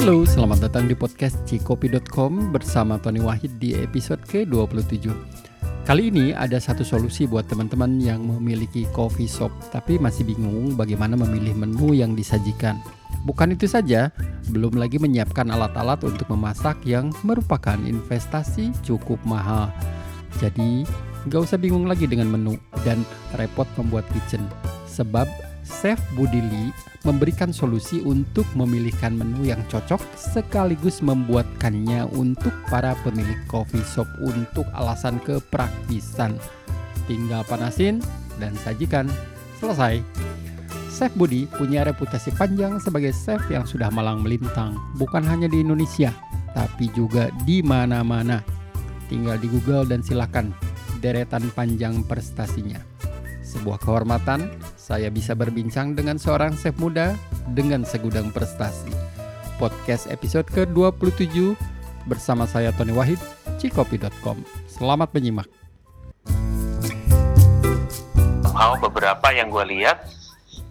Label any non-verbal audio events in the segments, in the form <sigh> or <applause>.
Halo, selamat datang di podcast cikopi.com bersama Tony Wahid di episode ke-27. Kali ini ada satu solusi buat teman-teman yang memiliki coffee shop tapi masih bingung bagaimana memilih menu yang disajikan. Bukan itu saja, belum lagi menyiapkan alat-alat untuk memasak yang merupakan investasi cukup mahal. Jadi, gak usah bingung lagi dengan menu dan repot membuat kitchen. Sebab Chef Budili memberikan solusi untuk memilihkan menu yang cocok sekaligus membuatkannya untuk para pemilik coffee shop untuk alasan kepraktisan. Tinggal panasin dan sajikan. Selesai. Chef Budi punya reputasi panjang sebagai chef yang sudah malang melintang, bukan hanya di Indonesia, tapi juga di mana-mana. Tinggal di Google dan silakan deretan panjang prestasinya. Sebuah kehormatan, saya bisa berbincang dengan seorang chef muda dengan segudang prestasi. Podcast episode ke-27 bersama saya Tony Wahid, cikopi.com. Selamat menyimak. Mau beberapa yang gue lihat,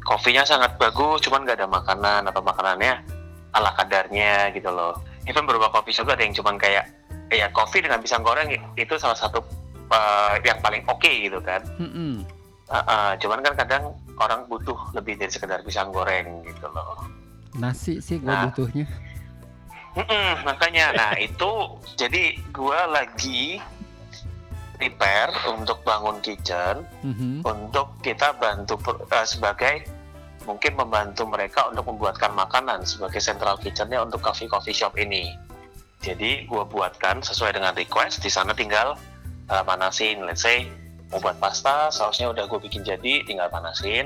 kopinya sangat bagus, cuman gak ada makanan atau makanannya ala kadarnya gitu loh. Even beberapa kopi juga ada yang cuman kayak ya kopi dengan pisang goreng itu salah satu uh, yang paling oke okay, gitu kan. Mm -mm. Uh, uh, cuman kan kadang orang butuh lebih dari sekedar pisang goreng gitu loh. Nasi sih gue Nah. butuhnya. Mm-mm, makanya, nah itu jadi gue lagi prepare untuk bangun kitchen Mhm. untuk kita bantu eh, sebagai mungkin membantu mereka untuk membuatkan makanan sebagai central kitchennya untuk coffee coffee shop ini. Jadi gue buatkan sesuai dengan request di sana tinggal eh, panasin, let's say mau buat pasta, sausnya udah gue bikin jadi, tinggal panasin,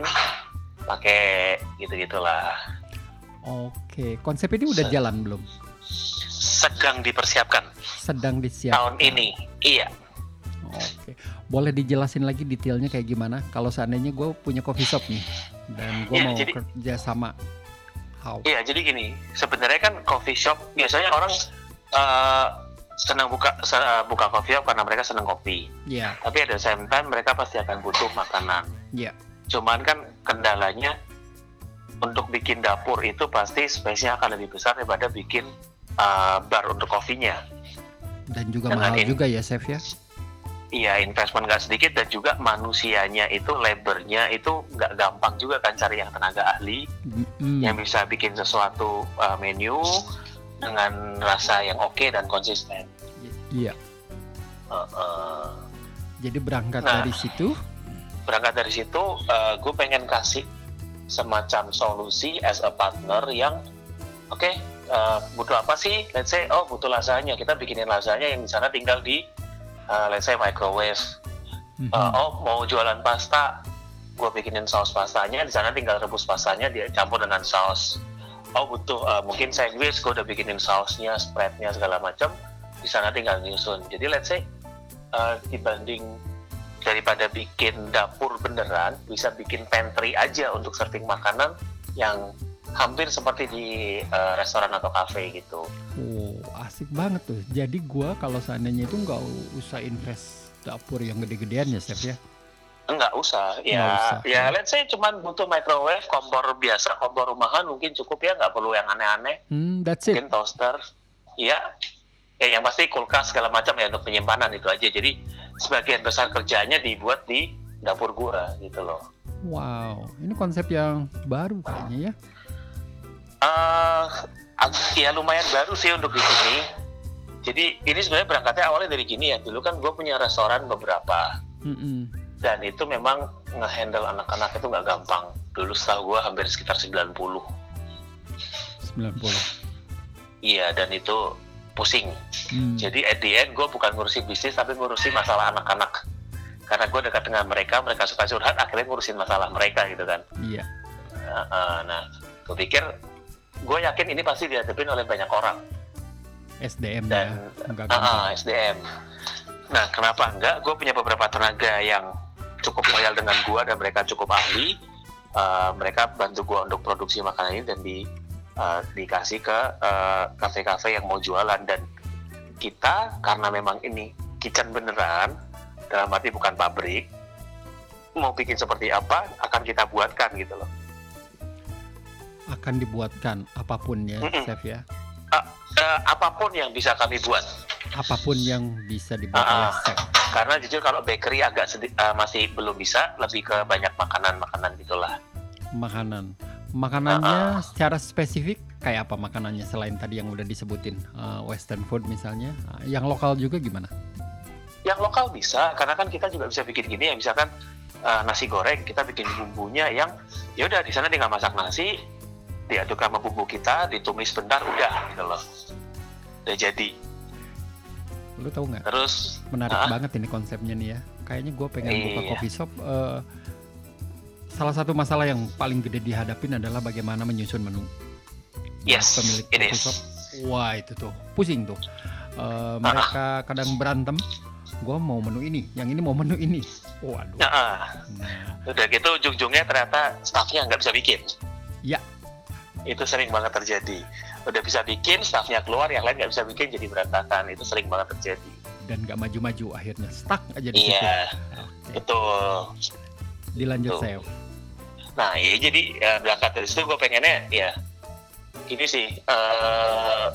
pakai gitu gitulah. Oke, konsep ini udah Se- jalan belum? Sedang dipersiapkan Sedang disiapkan. tahun ini, iya. Oke, boleh dijelasin lagi detailnya kayak gimana? Kalau seandainya gue punya coffee shop nih dan gue Iya, mau jadi- kerja sama, how? Iya, jadi gini, sebenarnya kan coffee shop biasanya orang eh, senang buka se- buka coffee shop karena mereka senang kopi. Iya, Tapi ada same time mereka pasti akan butuh makanan. iya. Cuman kan kendalanya untuk bikin dapur itu pasti space-nya akan lebih besar daripada bikin eh, bar untuk kopinya. Dan juga Dengan mahal ini- juga ya, chef ya? Iya, investment nggak sedikit dan juga manusianya itu labornya itu nggak gampang juga kan cari yang tenaga ahli Mm-mm. yang bisa bikin sesuatu uh, menu dengan rasa yang oke dan konsisten. Iya. Uh, uh, Jadi berangkat Nah. dari situ, berangkat dari situ, gue pengen kasih semacam solusi as a partner yang oke uh, butuh apa sih? Let's say oh butuh lasanya, kita bikinin lasanya yang di sana tinggal di uh, let's say microwave. Mhm. Uh, oh mau jualan pasta, gue bikinin saus pastanya, di sana tinggal rebus pastanya dia campur dengan saus. Oh butuh uh, mungkin sandwich, gue udah bikinin sausnya, spreadnya segala macam, di sana tinggal nyusun. Jadi let's say uh, dibanding daripada bikin dapur beneran, bisa bikin pantry aja untuk serving makanan yang hampir seperti di uh, restoran atau cafe gitu. oh asik banget tuh. Jadi gue kalau seandainya itu nggak usah invest dapur yang gede-gedean ya, chef ya? Enggak usah, ya, Nggak usah. ya let's say cuman butuh microwave, kompor biasa, kompor rumahan mungkin cukup ya, nggak perlu yang aneh-aneh, Hmm, that's it. mungkin toaster, ya, ya yang pasti kulkas segala macam ya untuk penyimpanan itu aja. Jadi sebagian besar kerjanya dibuat di dapur gua gitu loh. Wow, ini konsep yang baru kayaknya ya. eh ya lumayan baru sih untuk di sini. Jadi ini sebenarnya berangkatnya awalnya dari gini ya. Dulu kan gue punya restoran beberapa Mm-mm. Dan itu memang ngehandle anak-anak itu nggak gampang. Dulu setahu gue hampir sekitar 90. 90. Iya dan itu pusing. Hmm. Jadi at the end gue bukan ngurusin bisnis tapi ngurusin masalah anak-anak. Karena gue dekat dengan mereka, mereka suka curhat, akhirnya ngurusin masalah mereka gitu kan. Iya. Nah, nah gue pikir, gue yakin ini pasti dihadapin oleh banyak orang. SDM Dan, ya. Enggak gampang. ah, SDM. Nah, kenapa enggak? Gue punya beberapa tenaga yang cukup loyal dengan gue dan mereka cukup ahli. Eh, mereka bantu gue untuk produksi makanan ini dan di eh, dikasih ke eh, kafe-kafe yang mau jualan dan kita karena memang ini kitchen beneran dalam arti bukan pabrik mau bikin seperti apa akan kita buatkan gitu loh. Akan dibuatkan apa pun ya, Mm-mm. chef ya. uh, uh, apa pun yang bisa kami buat. Apa pun yang bisa dibuat Ah, oleh chef. Karena jujur kalau bakery agak sedi- uh, masih belum bisa, lebih ke banyak makanan-makanan gitulah. Makanan. Makanannya secara spesifik kayak apa makanannya selain tadi yang udah disebutin Eh, western food misalnya. Eh, yang lokal juga gimana? Yang lokal bisa, karena kan kita juga bisa bikin gini ya, misalkan uh, nasi goreng kita bikin bumbunya yang ya udah di sana tinggal masak nasi, diaduk sama bumbu kita, ditumis bentar udah gitu loh. Udah jadi. Lu tahu nggak? Terus Menarik Ah. banget ini konsepnya nih ya. Kayaknya gue pengen buka Iya. coffee shop. eh, salah satu masalah yang paling gede dihadapin adalah bagaimana menyusun menu. yes, Pemilik it coffee is. shop, wah itu tuh pusing tuh. Eh, mereka kadang berantem. Gue mau menu ini, yang ini mau menu ini. Waduh. Nah, ah. Nah, udah gitu ujung-ujungnya ternyata staffnya nggak bisa bikin. Ya. Itu sering banget terjadi. Udah bisa bikin, staffnya keluar, yang lain nggak bisa bikin jadi berantakan. Itu sering banget terjadi. dan gak maju-maju akhirnya stuck aja di situ. Iya, Oke, betul. Dilanjut saya. Nah, ya jadi ya, berangkat dari situ gue pengennya ya ini sih. eh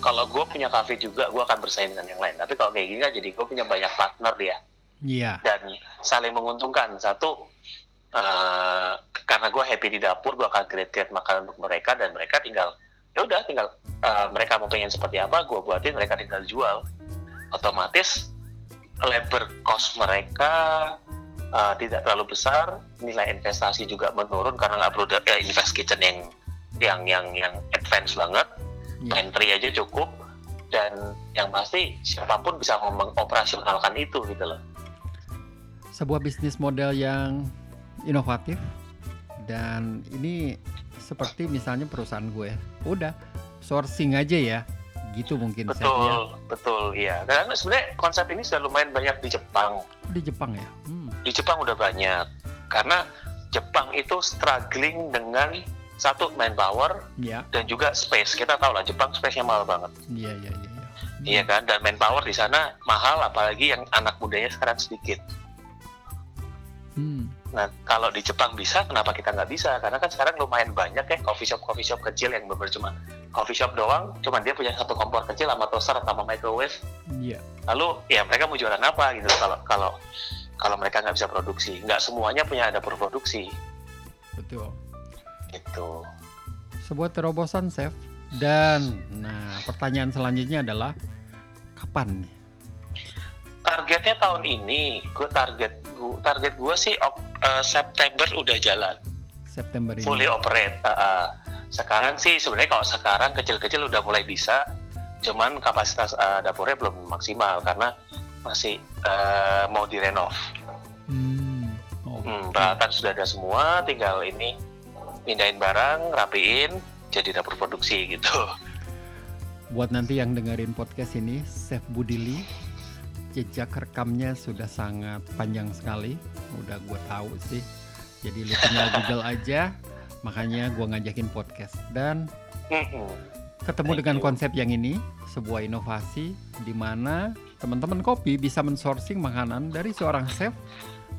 kalau gue punya cafe juga, gue akan bersaing dengan yang lain. Tapi kalau kayak gini kan jadi gue punya banyak partner dia Iya. dan saling menguntungkan. Satu, eh karena gue happy di dapur, gue akan create makanan untuk mereka dan mereka tinggal ya udah tinggal eh, mereka mau pengen seperti apa, gue buatin mereka tinggal jual. Otomatis labor cost mereka eh, tidak terlalu besar, nilai investasi juga menurun karena nggak perlu eh, invest kitchen yang yang yang yang advance banget, Iya. pantry aja cukup dan yang pasti siapa pun bisa mengoperasionalkan itu gitu loh. Sebuah bisnis model yang inovatif dan ini seperti misalnya perusahaan gue. Udah sourcing aja ya. Gitu mungkin Chef, ya. Betul, betul, iya. Dan sebenarnya konsep ini sudah lumayan banyak di Jepang. Di Jepang ya. Hmm. Di Jepang udah banyak. Karena Jepang itu struggling dengan satu manpower Ya. dan juga space. Kita tahu lah Jepang space-nya mahal banget. Iya iya iya. iya. Iya kan? Dan manpower di sana mahal apalagi yang anak mudanya sekarang sedikit. Hmm. Nah, kalau di Jepang bisa, kenapa kita nggak bisa? Karena kan sekarang lumayan banyak ya coffee shop coffee shop kecil yang bener cuma coffee shop doang, cuman dia punya satu kompor kecil sama toaster sama microwave. Iya. Lalu ya mereka mau jualan apa gitu kalau kalau kalau mereka nggak bisa produksi, nggak semuanya punya ada produksi Betul. gitu. Sebuah terobosan chef dan nah pertanyaan selanjutnya adalah kapan? Targetnya tahun ini, gue target gue target gue sih eh, September udah jalan, September ini. fully operate. Uh, uh. sekarang sih sebenarnya kalau sekarang kecil-kecil udah mulai bisa, cuman kapasitas uh, dapurnya belum maksimal karena masih uh, mau direnov. Hmm. oke. Hmm, peralatan sudah ada semua, tinggal ini pindahin barang, rapiin, jadi dapur produksi gitu. Buat nanti yang dengerin podcast ini, Chef Budili, jejak rekamnya sudah sangat panjang sekali. Udah gue tahu sih. Jadi lu tinggal Google aja. Makanya gue ngajakin podcast dan ketemu dengan konsep yang ini, sebuah inovasi di mana teman-teman kopi bisa mensourcing makanan dari seorang chef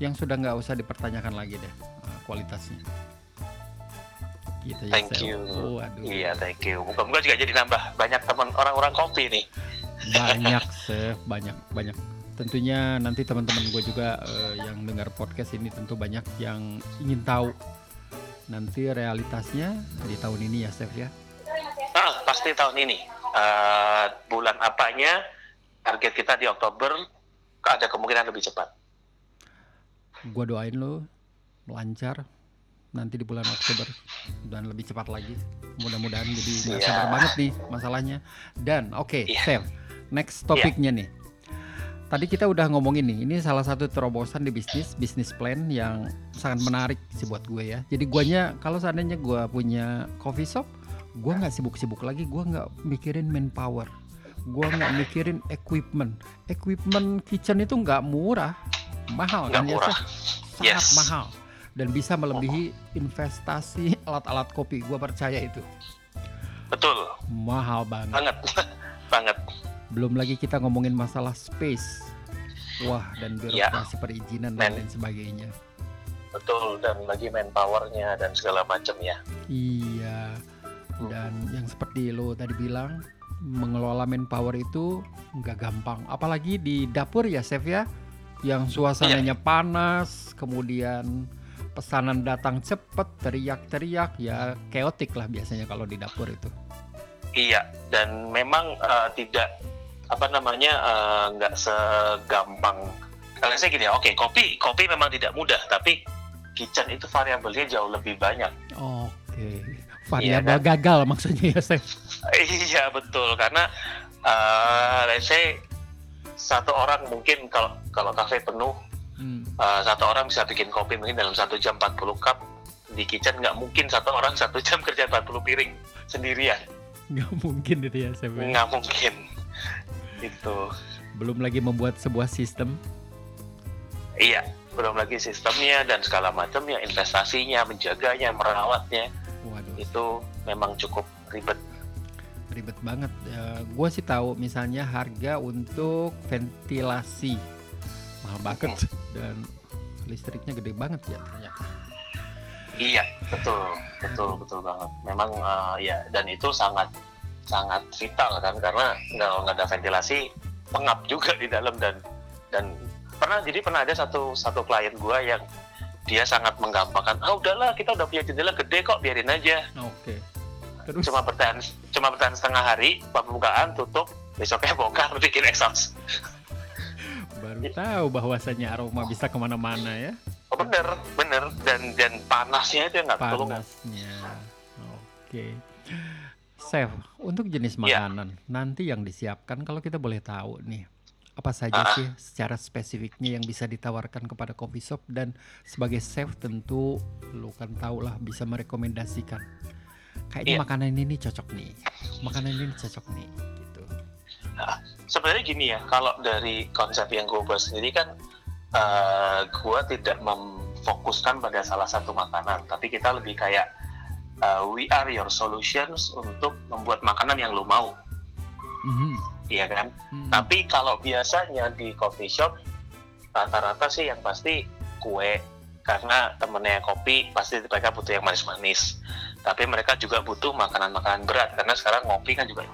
yang sudah nggak usah dipertanyakan lagi deh uh, kualitasnya. Gitu ya, Thank you. Waduh. Iya, thank you. Moga-moga juga jadi nambah banyak teman orang-orang kopi nih. Banyak chef banyak banyak tentunya nanti teman-teman gue juga eh, yang dengar podcast ini tentu banyak yang ingin tahu nanti realitasnya di tahun ini ya chef ya Ah, pasti tahun ini. Eh, bulan apanya? Target kita di Oktober ada kemungkinan lebih cepat. gue doain lo lancar nanti di bulan Oktober dan lebih cepat lagi mudah-mudahan jadi nggak Iya. sabar banget nih masalahnya dan oke Iya. chef next topiknya nih tadi kita udah ngomongin nih ini salah satu terobosan di bisnis bisnis plan yang sangat menarik sih buat gue ya jadi guanya kalau seandainya gue punya coffee shop gue nggak sibuk-sibuk lagi gue nggak mikirin manpower gue nggak mikirin equipment equipment kitchen itu nggak murah mahal Nggak kan ya murah. Chef? sangat Yes. mahal dan bisa melebihi investasi <laughs> alat-alat kopi gue percaya itu Betul, mahal banget banget. <laughs> banget. Belum lagi kita ngomongin masalah space wah dan Iya. birokrasi perizinan dan lain sebagainya Betul dan lagi manpowernya dan segala macam ya. iya dan yang seperti lo tadi bilang mengelola manpower itu nggak gampang. Apalagi di dapur ya, Chef ya, yang suasananya panas, kemudian pesanan datang cepet, teriak-teriak, ya keotik lah biasanya kalau di dapur itu. Iya, dan memang uh, tidak apa namanya eh, nggak segampang. Kalau saya gini ya, oke kopi kopi memang tidak mudah, tapi kitchen itu variabelnya jauh lebih banyak. Oke, variabel kan? gagal maksudnya ya, Chef. iya betul, karena uh, let's say satu orang mungkin kalau kalau kafe penuh hmm. uh, satu orang bisa bikin kopi mungkin dalam satu jam 40 cup di kitchen nggak mungkin satu orang satu jam <laughs> kerja 40 piring sendirian nggak mungkin itu ya saya nggak mungkin itu belum lagi membuat sebuah sistem? Iya belum lagi sistemnya dan segala macamnya investasinya menjaganya merawatnya. Waduh. itu memang cukup ribet. Ribet banget. Uh, gue sih tahu misalnya harga untuk ventilasi. Mahal banget. Hmm. dan listriknya gede banget ya ternyata iya betul. Betul betul banget. Memang uh, ya dan itu sangat sangat vital kan karena kalau nggak ada ventilasi pengap juga di dalam dan dan pernah jadi pernah ada satu satu klien gua yang dia sangat menggampangkan ah udahlah kita udah punya jendela gede kok biarin aja oke okay. Terus? cuma bertahan cuma bertahan setengah hari pembukaan tutup besoknya bongkar <laughs> bikin exhaust baru tahu bahwasanya aroma bisa ke mana-mana ya oh, bener bener dan dan panasnya itu nggak panasnya oke okay. Chef, untuk jenis iya. makanan ya. nanti yang disiapkan kalau kita boleh tahu nih apa saja uh. sih secara spesifiknya yang bisa ditawarkan kepada coffee shop dan sebagai chef tentu lu kan tahu lah bisa merekomendasikan kayaknya yeah. makanan ini cocok nih makanan ini cocok nih gitu nah, sebenarnya gini ya kalau dari konsep yang gue buat sendiri kan uh, eh, gue tidak memfokuskan pada salah satu makanan tapi kita lebih kayak uh, we are your solutions untuk membuat makanan yang lo mau. Mm-hmm. Iya kan? Mm-hmm. Tapi kalau biasanya di coffee shop rata-rata sih yang pasti kue karena temennya kopi pasti mereka butuh yang manis-manis. Tapi mereka juga butuh makanan-makanan berat karena sekarang ngopi kan juga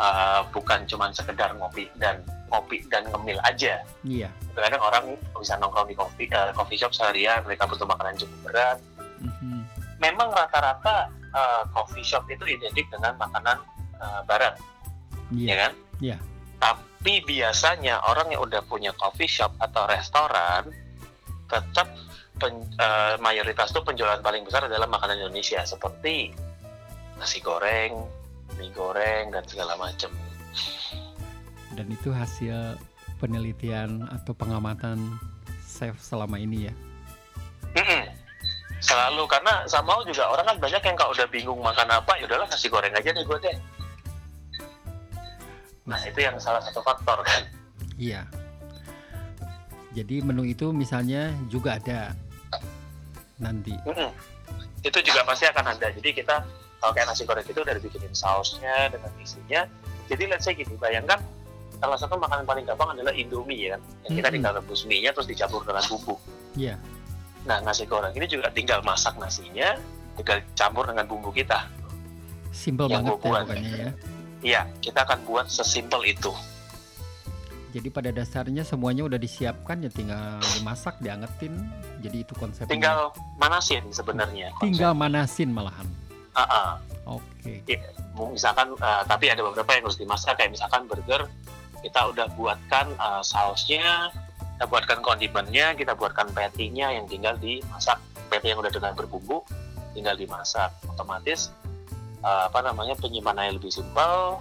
uh, bukan cuma sekedar ngopi dan ngopi dan ngemil aja. Iya. Kadang orang bisa nongkrong di coffee, uh, coffee shop seharian, mereka butuh makanan cukup berat. Mm-hmm memang rata-rata uh, coffee shop itu identik dengan makanan uh, barat, yeah. ya kan? Iya. Yeah. Tapi biasanya orang yang udah punya coffee shop atau restoran tetap pen, uh, mayoritas tuh penjualan paling besar adalah makanan Indonesia seperti nasi goreng, mie goreng dan segala macam. Dan itu hasil penelitian atau pengamatan chef selama ini ya? Mm -mm selalu karena sama juga orang kan banyak yang kalau udah bingung makan apa ya udahlah nasi goreng aja deh gue deh nah itu yang salah satu faktor kan. Iya. Jadi menu itu misalnya juga ada nanti. Mm -hmm. itu juga pasti akan ada. Jadi kita kalau kayak nasi goreng itu udah dibikinin sausnya dengan isinya jadi let's say gini bayangkan salah satu makanan paling gampang adalah indomie ya kan? Yang kita tinggal rebus mie nya terus dicampur dengan bumbu. Iya. yeah Nah, nasi goreng ini juga tinggal masak nasinya, tinggal campur dengan bumbu kita. Simpel banget ya, buat. ya. Iya, kita akan buat sesimpel itu. Jadi pada dasarnya semuanya udah disiapkan ya tinggal dimasak, diangetin. Jadi itu konsepnya. Tinggal manasin sebenarnya. Tinggal manasin malahan. Uh -uh. Oke. Okay. Ya, misalkan uh, tapi ada beberapa yang harus dimasak kayak misalkan burger kita udah buatkan uh, sausnya, kita buatkan kondimennya kita buatkan patty-nya yang tinggal dimasak. Patty yang udah dengan berbumbu tinggal dimasak. Otomatis uh, apa namanya penyimpanannya lebih simpel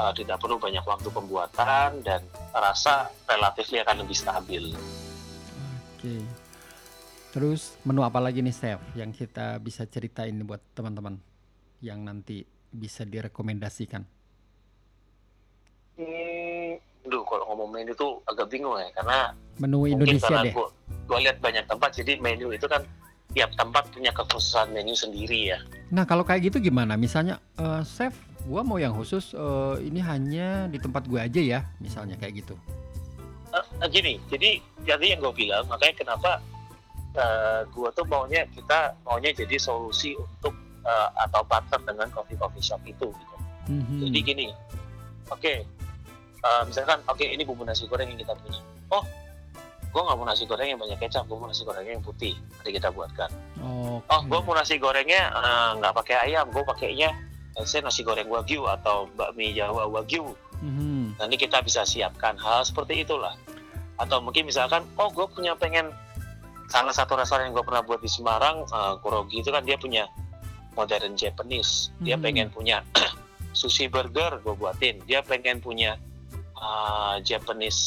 uh, tidak perlu banyak waktu pembuatan dan rasa relatif akan lebih stabil. Oke. Terus menu apa lagi nih chef yang kita bisa ceritain buat teman-teman yang nanti bisa direkomendasikan? Hmm, Duh, kalau ngomong menu itu agak bingung ya, karena menu Indonesia deh. Gua, gua lihat banyak tempat, jadi menu itu kan tiap tempat punya kekhususan menu sendiri ya. Nah, kalau kayak gitu gimana? Misalnya, uh, chef, gua mau yang khusus uh, ini hanya di tempat gua aja ya, misalnya kayak gitu. Uh, gini, jadi jadi yang gue bilang, makanya kenapa uh, gua tuh maunya kita maunya jadi solusi untuk uh, atau partner dengan coffee coffee shop itu gitu. Mm -hmm. Jadi gini, oke uh, misalkan oke ini bumbu nasi goreng yang kita punya. Oh gue nggak mau nasi goreng yang banyak kecap gue mau nasi gorengnya yang putih. Nanti kita buatkan. Oke. oh gue mau nasi gorengnya uh, nggak pakai ayam gue pakainya let's say nasi goreng wagyu atau bakmi jawa wagyu. Mhm. nanti kita bisa siapkan hal seperti itulah. Atau mungkin misalkan oh gue punya pengen salah satu restoran yang gue pernah buat di Semarang uh, Kurogi itu kan dia punya modern Japanese. Dia Hmm. pengen punya <clears throat> sushi burger gue buatin. Dia pengen punya uh, Japanese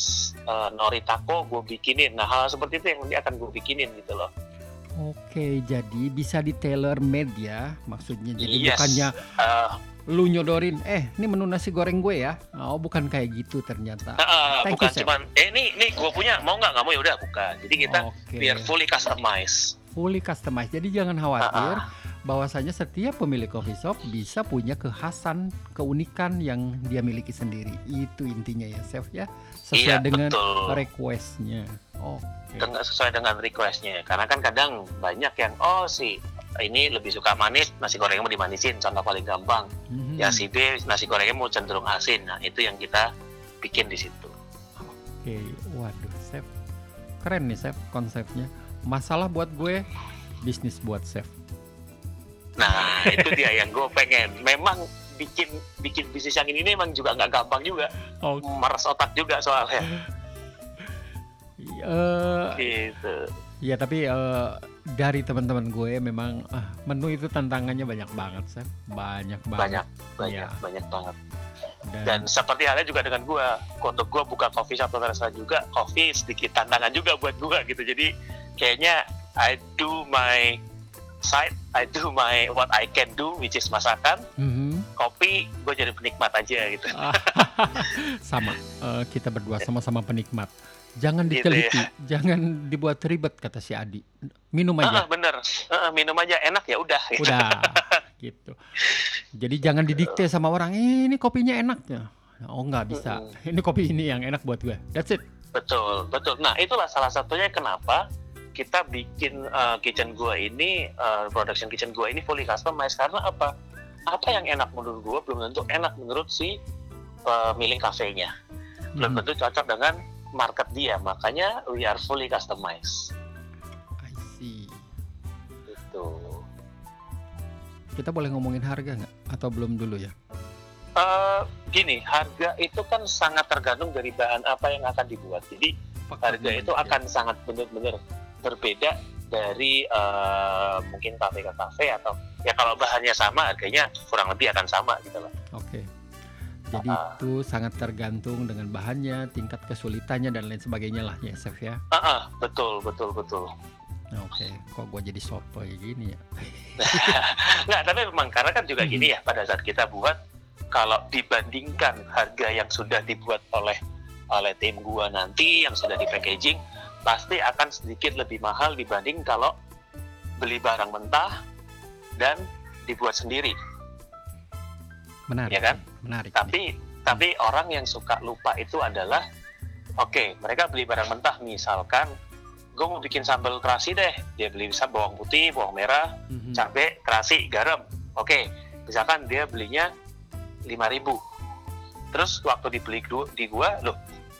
uh, nori taco gue bikinin nah hal seperti itu yang nanti akan gue bikinin gitu loh Oke, jadi bisa di tailor made ya, maksudnya. Jadi Yes. bukannya Uh, lu nyodorin, eh ini menu nasi goreng gue ya. Oh, bukan kayak gitu ternyata. uh, Thank bukan you, cuman eh ini ini gue punya mau nggak nggak mau ya udah bukan jadi kita Oke. biar fully customize fully customized. Jadi jangan khawatir Ah, bahwasanya setiap pemilik coffee shop bisa punya kekhasan, keunikan yang dia miliki sendiri. Itu intinya ya, chef ya. Sesuai iya dengan betul requestnya. Oke. dengan sesuai dengan requestnya karena kan kadang banyak yang oh si ini lebih suka manis nasi gorengnya mau dimanisin contoh paling gampang Mhm. ya si B nasi gorengnya mau cenderung asin nah itu yang kita bikin di situ Oke, waduh, chef. Keren nih, chef, konsepnya. Masalah buat gue, bisnis buat chef. Nah itu dia yang gue pengen memang bikin bikin bisnis yang ini memang juga nggak gampang juga Oke. meres otak juga soalnya <laughs> Eh, gitu ya tapi eh, dari teman-teman gue memang ah, menu itu tantangannya banyak banget, chef. Banyak banget. banyak banyak Iya. banyak banget Dan, dan seperti halnya juga dengan gue untuk gue buka coffee shop atau restoran juga coffee sedikit tantangan juga buat gue gitu jadi kayaknya I do my side I do my what I can do which is masakan Mhm. kopi gue jadi penikmat aja gitu <laughs> sama eh, kita berdua sama-sama penikmat. Jangan Gitu diteliti, jangan dibuat ribet kata si Adi. Minum aja. Ah, bener Ah, minum aja enak ya udah gitu. Udah <laughs> gitu. Jadi jangan didikte sama orang, "Eh, ini kopinya enak ya. Oh nggak bisa. Ini kopi ini yang enak buat gue. That's it. betul betul nah itulah salah satunya kenapa kita bikin uh, kitchen gua ini uh, production kitchen gua ini fully customized karena apa apa yang enak menurut gua belum tentu enak menurut si pemilik kafenya belum Mhm. tentu cocok dengan market dia makanya we are fully customized I see. gitu Kita boleh ngomongin harga nggak? Atau belum dulu ya? Eh, gini harga itu kan sangat tergantung dari bahan apa yang akan dibuat jadi harga itu akan sangat benar-benar berbeda dari eh, mungkin kafe ke kafe atau ya kalau bahannya sama harganya kurang lebih akan sama gitu loh Oke. Jadi Ah. itu sangat tergantung dengan bahannya, tingkat kesulitannya dan lain sebagainya lah ya, chef ya. Ah, ah, betul betul betul Oke, kok gue jadi sotoy gini ya? <laughs> nggak tapi memang karena kan juga Mhm. gini ya pada saat kita buat kalau dibandingkan harga yang sudah dibuat oleh oleh tim gua nanti yang sudah di packaging pasti akan sedikit lebih mahal dibanding kalau beli barang mentah dan dibuat sendiri Menarik. Ya kan? Menarik. tapi tapi orang yang suka lupa itu adalah oke mereka beli barang mentah misalkan gue mau bikin sambal terasi deh dia beli bisa bawang putih bawang merah Mhm. cabai terasi garam oke misalkan dia belinya 5000 terus waktu dibeli di gua loh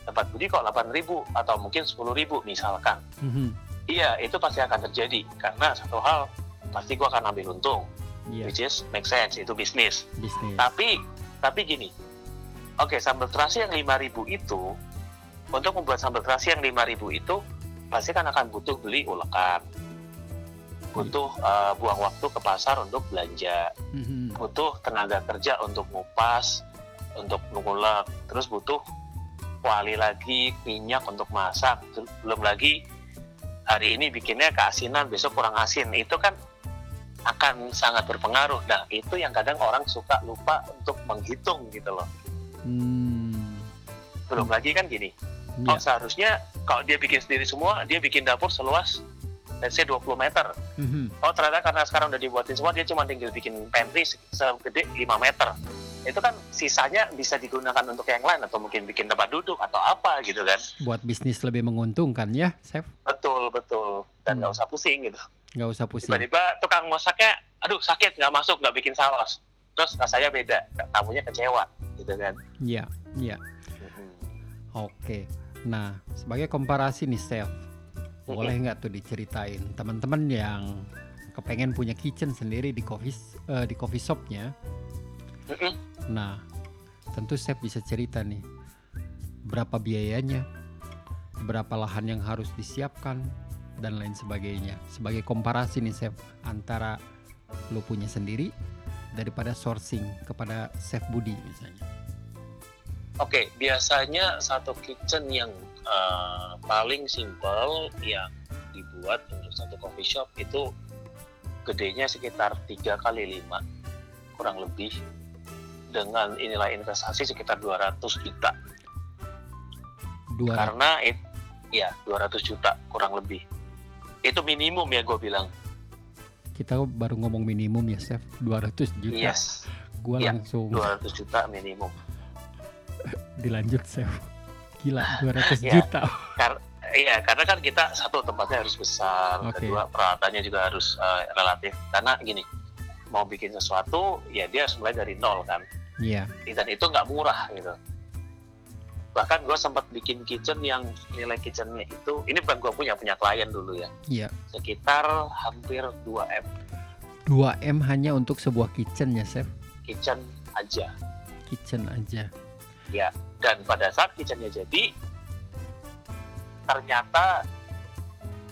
tempat budi kok 8000 atau mungkin 10000 misalkan Mhm. iya itu pasti akan terjadi karena satu hal pasti gua akan ambil untung Iya, which is make sense itu bisnis bisnis. tapi tapi gini oke sambal terasi yang 5000 itu untuk membuat sambal terasi yang 5000 itu pasti kan akan butuh beli ulekan butuh eh, buang waktu ke pasar untuk belanja Mhm. butuh tenaga kerja untuk ngupas untuk mengulek terus butuh kuali lagi minyak untuk masak. Belum lagi hari ini bikinnya keasinan besok kurang asin. Itu kan akan sangat berpengaruh. Nah itu yang kadang orang suka lupa untuk menghitung gitu loh. Hmm. belum lagi kan gini. Iya. oh seharusnya kalau dia bikin sendiri semua dia bikin dapur seluas let's say 20 meter. Mhm. oh ternyata karena sekarang udah dibuatin semua dia cuma tinggal bikin pantry se- segede 5 meter itu kan sisanya bisa digunakan untuk yang lain atau mungkin bikin tempat duduk atau apa gitu kan Buat bisnis lebih menguntungkan ya, chef. betul betul dan Hmm. nggak usah pusing gitu Nggak usah pusing. tiba-tiba tukang masaknya aduh sakit nggak masuk nggak bikin saus terus rasanya beda tamunya kecewa gitu kan. Iya, iya. Oke. Nah, sebagai komparasi nih, Chef, boleh nggak tuh diceritain teman-teman yang kepengen punya kitchen sendiri di coffee eh, di coffee shopnya? Nah, tentu Chef bisa cerita nih, berapa biayanya, berapa lahan yang harus disiapkan, dan lain sebagainya. Sebagai komparasi nih Chef, antara lo punya sendiri daripada sourcing kepada Chef Budi misalnya. Oke, biasanya satu kitchen yang eh, paling simple yang dibuat untuk satu coffee shop itu gedenya sekitar 3 kali 5 kurang lebih dengan inilah investasi sekitar 200 juta Dua karena it, ya 200 juta kurang lebih itu minimum ya gue bilang kita baru ngomong minimum ya Chef 200 juta. yes Gua Iya, langsung 200 juta minimum <laughs> dilanjut Chef. Gila <laughs> 200 Iya. juta. Kar- Iya, karena kan kita satu tempatnya harus besar, Oke. kedua peralatannya juga harus eh, relatif. Karena gini, mau bikin sesuatu, ya dia harus mulai dari nol kan, Iya. dan itu nggak murah gitu. Bahkan gue sempat bikin kitchen yang nilai kitchennya itu, ini bukan gue punya, punya klien dulu ya, Iya. sekitar hampir 2 m 2M hanya untuk sebuah kitchen ya Chef. kitchen aja. Kitchen aja. Dan pada saat kitchennya jadi, ternyata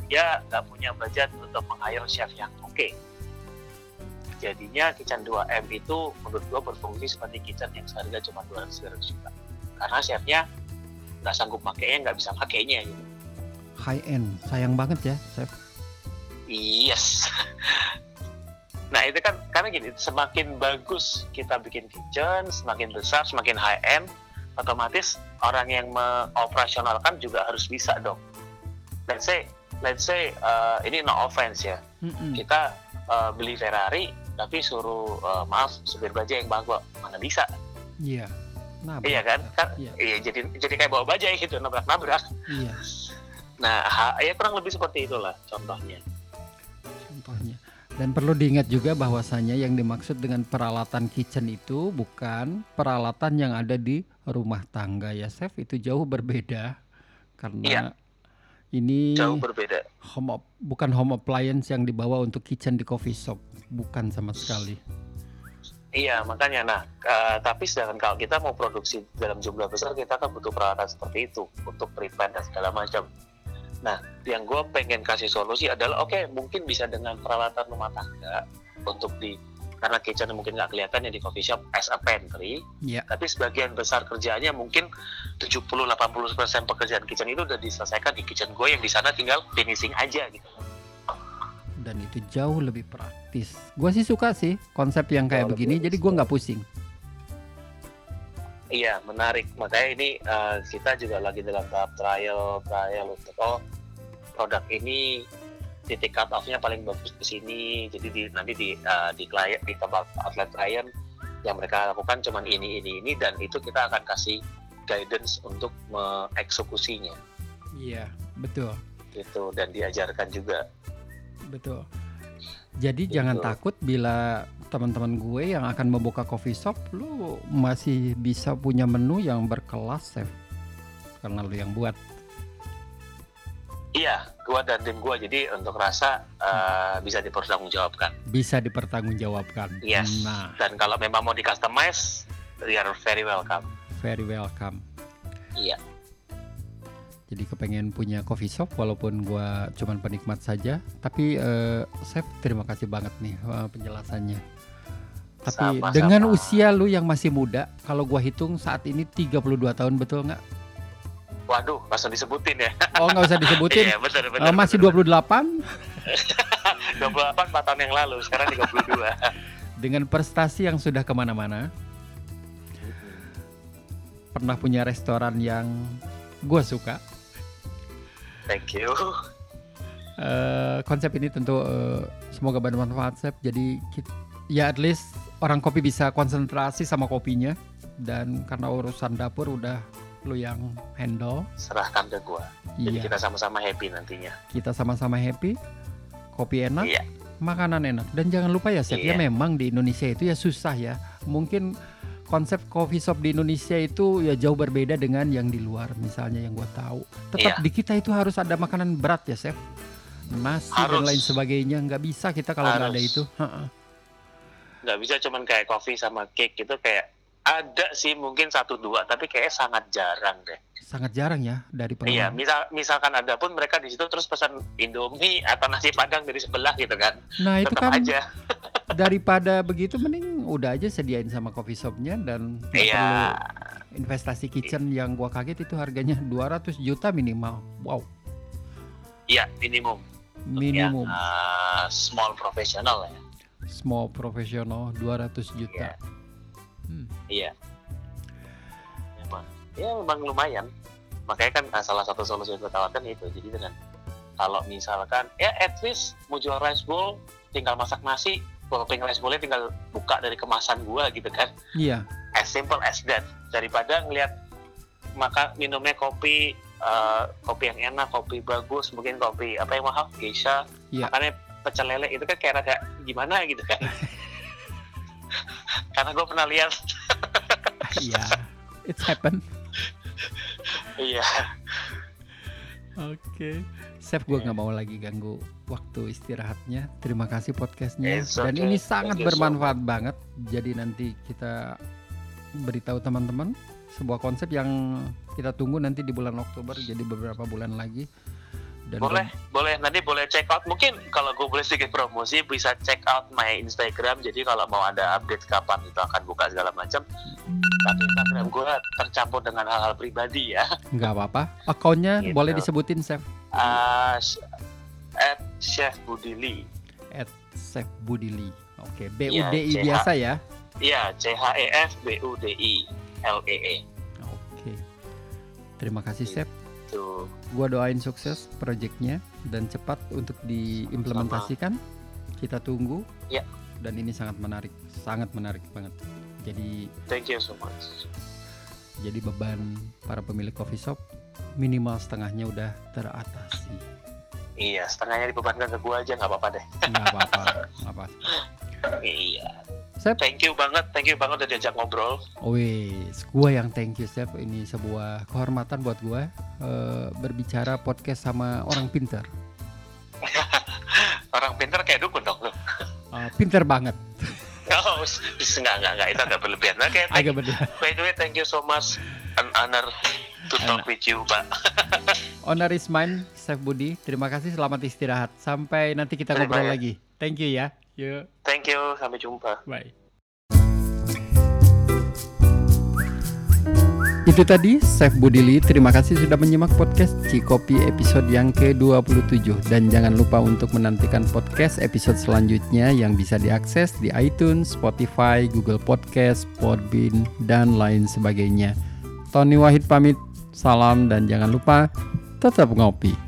dia nggak punya budget untuk meng-hire chef yang oke. Jadinya kitchen 2M itu menurut gua berfungsi seperti kitchen yang seharga cuma 200 juta. Karena chefnya nggak sanggup makainya, nggak bisa makainya gitu. High end. Sayang banget ya Chef. Yes. <laughs> Nah itu kan karena gini, semakin bagus kita bikin kitchen, semakin besar, semakin high end, otomatis orang yang mengoperasionalkan juga harus bisa dong. Let's say, let's say uh, ini no offense ya, Mm-mm. kita uh, beli Ferrari tapi suruh uh, maaf supir baja yang bawa, mana bisa? Iya. Nah, Iya kan? Kan Iya. iya jadi jadi kayak bawa bajai gitu nabrak-nabrak. Iya. Nah ha- ya kurang lebih seperti itulah contohnya. contohnya. Dan perlu diingat juga bahwasanya yang dimaksud dengan peralatan kitchen itu bukan peralatan yang ada di rumah tangga ya chef itu jauh berbeda karena Iya. Ini Jauh berbeda. home bukan home appliance yang dibawa untuk kitchen di coffee shop bukan sama sekali. Iya makanya nah eh, tapi sedangkan kalau kita mau produksi dalam jumlah besar kita kan butuh peralatan seperti itu untuk prepare dan segala macam. Nah yang gue pengen kasih solusi adalah oke mungkin bisa dengan peralatan rumah tangga untuk di karena kitchen mungkin nggak kelihatan ya di coffee shop as a pantry, Iya. tapi sebagian besar kerjaannya mungkin 70-80% pekerjaan kitchen itu udah diselesaikan di kitchen gue yang di sana tinggal finishing aja gitu. Dan itu jauh lebih praktis. Gua sih suka sih konsep yang kayak Jauh begini lebih jadi gua nggak pusing. Iya, menarik. Makanya ini eh, kita juga lagi dalam tahap trial, trial untuk oh produk ini titik cut off-nya paling bagus di sini. Jadi di, nanti di eh, di klien di tempat outlet klien yang mereka lakukan cuman ini ini ini dan itu kita akan kasih guidance untuk mengeksekusinya Iya, betul. gitu dan diajarkan juga. Betul. Jadi Gitu. jangan takut bila teman-teman gue yang akan membuka coffee shop, lu masih bisa punya menu yang berkelas, chef. Karena lu yang buat. Iya, gua dan tim gua jadi untuk rasa eh, bisa dipertanggungjawabkan. Bisa dipertanggungjawabkan. Yes. Nah, Dan kalau memang mau di customize, you are very welcome. very welcome. Iya. Jadi kepengen punya coffee shop walaupun gua cuman penikmat saja, tapi eh, chef terima kasih banget nih eh, penjelasannya. Tapi Sama-sama. dengan usia lu yang masih muda, kalau gua hitung saat ini 32 tahun betul nggak? Waduh, langsung disebutin ya. Oh nggak usah disebutin. <laughs> Iya, betul betul. masih betul. 28 28 4 tahun yang lalu, sekarang 32. <laughs> dengan prestasi yang sudah ke mana-mana. Pernah punya restoran yang gue suka. Thank you. Eh, konsep ini tentu eh, semoga bermanfaat, Chef. Jadi kit- ya at least orang kopi bisa konsentrasi sama kopinya. Dan karena urusan dapur udah lu yang handle. Serahkan ke gua. Jadi Iya, kita sama-sama happy nantinya. kita sama-sama happy. Kopi enak, Iya. makanan enak. Dan jangan lupa ya, Chef, ya Iya. memang di Indonesia itu ya susah ya. Mungkin konsep coffee shop di Indonesia itu ya jauh berbeda dengan yang di luar misalnya yang gua tahu. Tetap Iya. di kita itu harus ada makanan berat ya, Chef. Nasi dan Harus. lain sebagainya nggak bisa kita kalau nggak ada itu. Ha-ha. nggak bisa cuman kayak coffee sama cake gitu kayak ada sih mungkin satu dua tapi kayaknya sangat jarang deh. Sangat jarang ya dari Iya, pengalaman. misal misalkan ada pun mereka di situ terus pesan Indomie atau nasi padang dari sebelah gitu kan. Nah itu Tetap kan aja. <laughs> daripada begitu mending udah aja sediain sama coffee shopnya dan Iya. perlu investasi kitchen yang gua kaget itu harganya 200 juta minimal. Wow, Iya, minimum. Minimum. Yang, uh, small professional ya. Small profesional 200 juta. Iya. Hmm. Iya. Memang. Ya memang lumayan. Makanya kan uh, salah satu solusi yang gue tawarkan itu. Jadi dengan kalau misalkan ya at least mau jual rice bowl tinggal masak nasi, topping rice bowl tinggal buka dari kemasan gua gitu kan. Iya, As simple as that. Daripada ngelihat maka minumnya kopi uh, kopi yang enak, kopi bagus, mungkin kopi apa yang mahal, geisha, Iya. makannya pecel lele itu kan kayak rada gimana gitu kan. <laughs> <laughs> Karena gue pernah lihat <laughs> iya. It's happen. Iya. Oke. Chef gue nggak mau lagi ganggu waktu istirahatnya. Terima kasih podcastnya. It's Dan okay. ini sangat Thank you so bermanfaat banget. Jadi nanti kita beritahu teman-teman sebuah konsep yang kita tunggu nanti di bulan Oktober. Jadi beberapa bulan lagi. Dan boleh, boleh. Nanti boleh check out. Mungkin kalau gue boleh sedikit promosi, bisa check out my Instagram. Jadi kalau mau ada update kapan itu akan buka segala macam. Tapi Instagram gue tercampur dengan hal-hal pribadi ya. nggak apa-apa. Akunnya Gitu. boleh disebutin Chef. Uh, at Chef Budili. At Chef Budili. Oke. B U D I CH. biasa ya. Iya, C H E F B U D I L E E. Oke. Terima kasih Chef. Tuh. Gua doain sukses proyeknya dan cepat untuk diimplementasikan. Kita tunggu. Ya. Dan ini sangat menarik, sangat menarik banget. Jadi Thank you so much. jadi beban para pemilik coffee shop minimal setengahnya udah teratasi. Iya, setengahnya dibebankan ke gue aja nggak apa-apa deh. Nggak apa-apa, nggak apa. Iya. Sep. Thank you banget, thank you banget udah diajak ngobrol. Wes, gua yang thank you Chef. Ini sebuah kehormatan buat gua eh, berbicara podcast sama orang pinter. <laughs> Orang pinter kayak dukun dong lu. Eh, pinter banget. Oh, enggak, enggak, enggak, itu agak berlebihan. Oke, thank Agak beda. By the way, thank you so much. An honor to talk with you, Pak. Honor is mine, Chef Budi. Terima kasih, selamat istirahat. Sampai nanti kita Terima ngobrol kasih. lagi. Thank you ya. Yuk, Thank you, sampai jumpa. bye. Itu tadi Chef Budili, terima kasih sudah menyimak podcast Cikopi episode yang ke-27 dan jangan lupa untuk menantikan podcast episode selanjutnya yang bisa diakses di iTunes, Spotify, Google Podcast, Podbean, dan lain sebagainya. Tony Wahid pamit, salam dan jangan lupa tetap ngopi.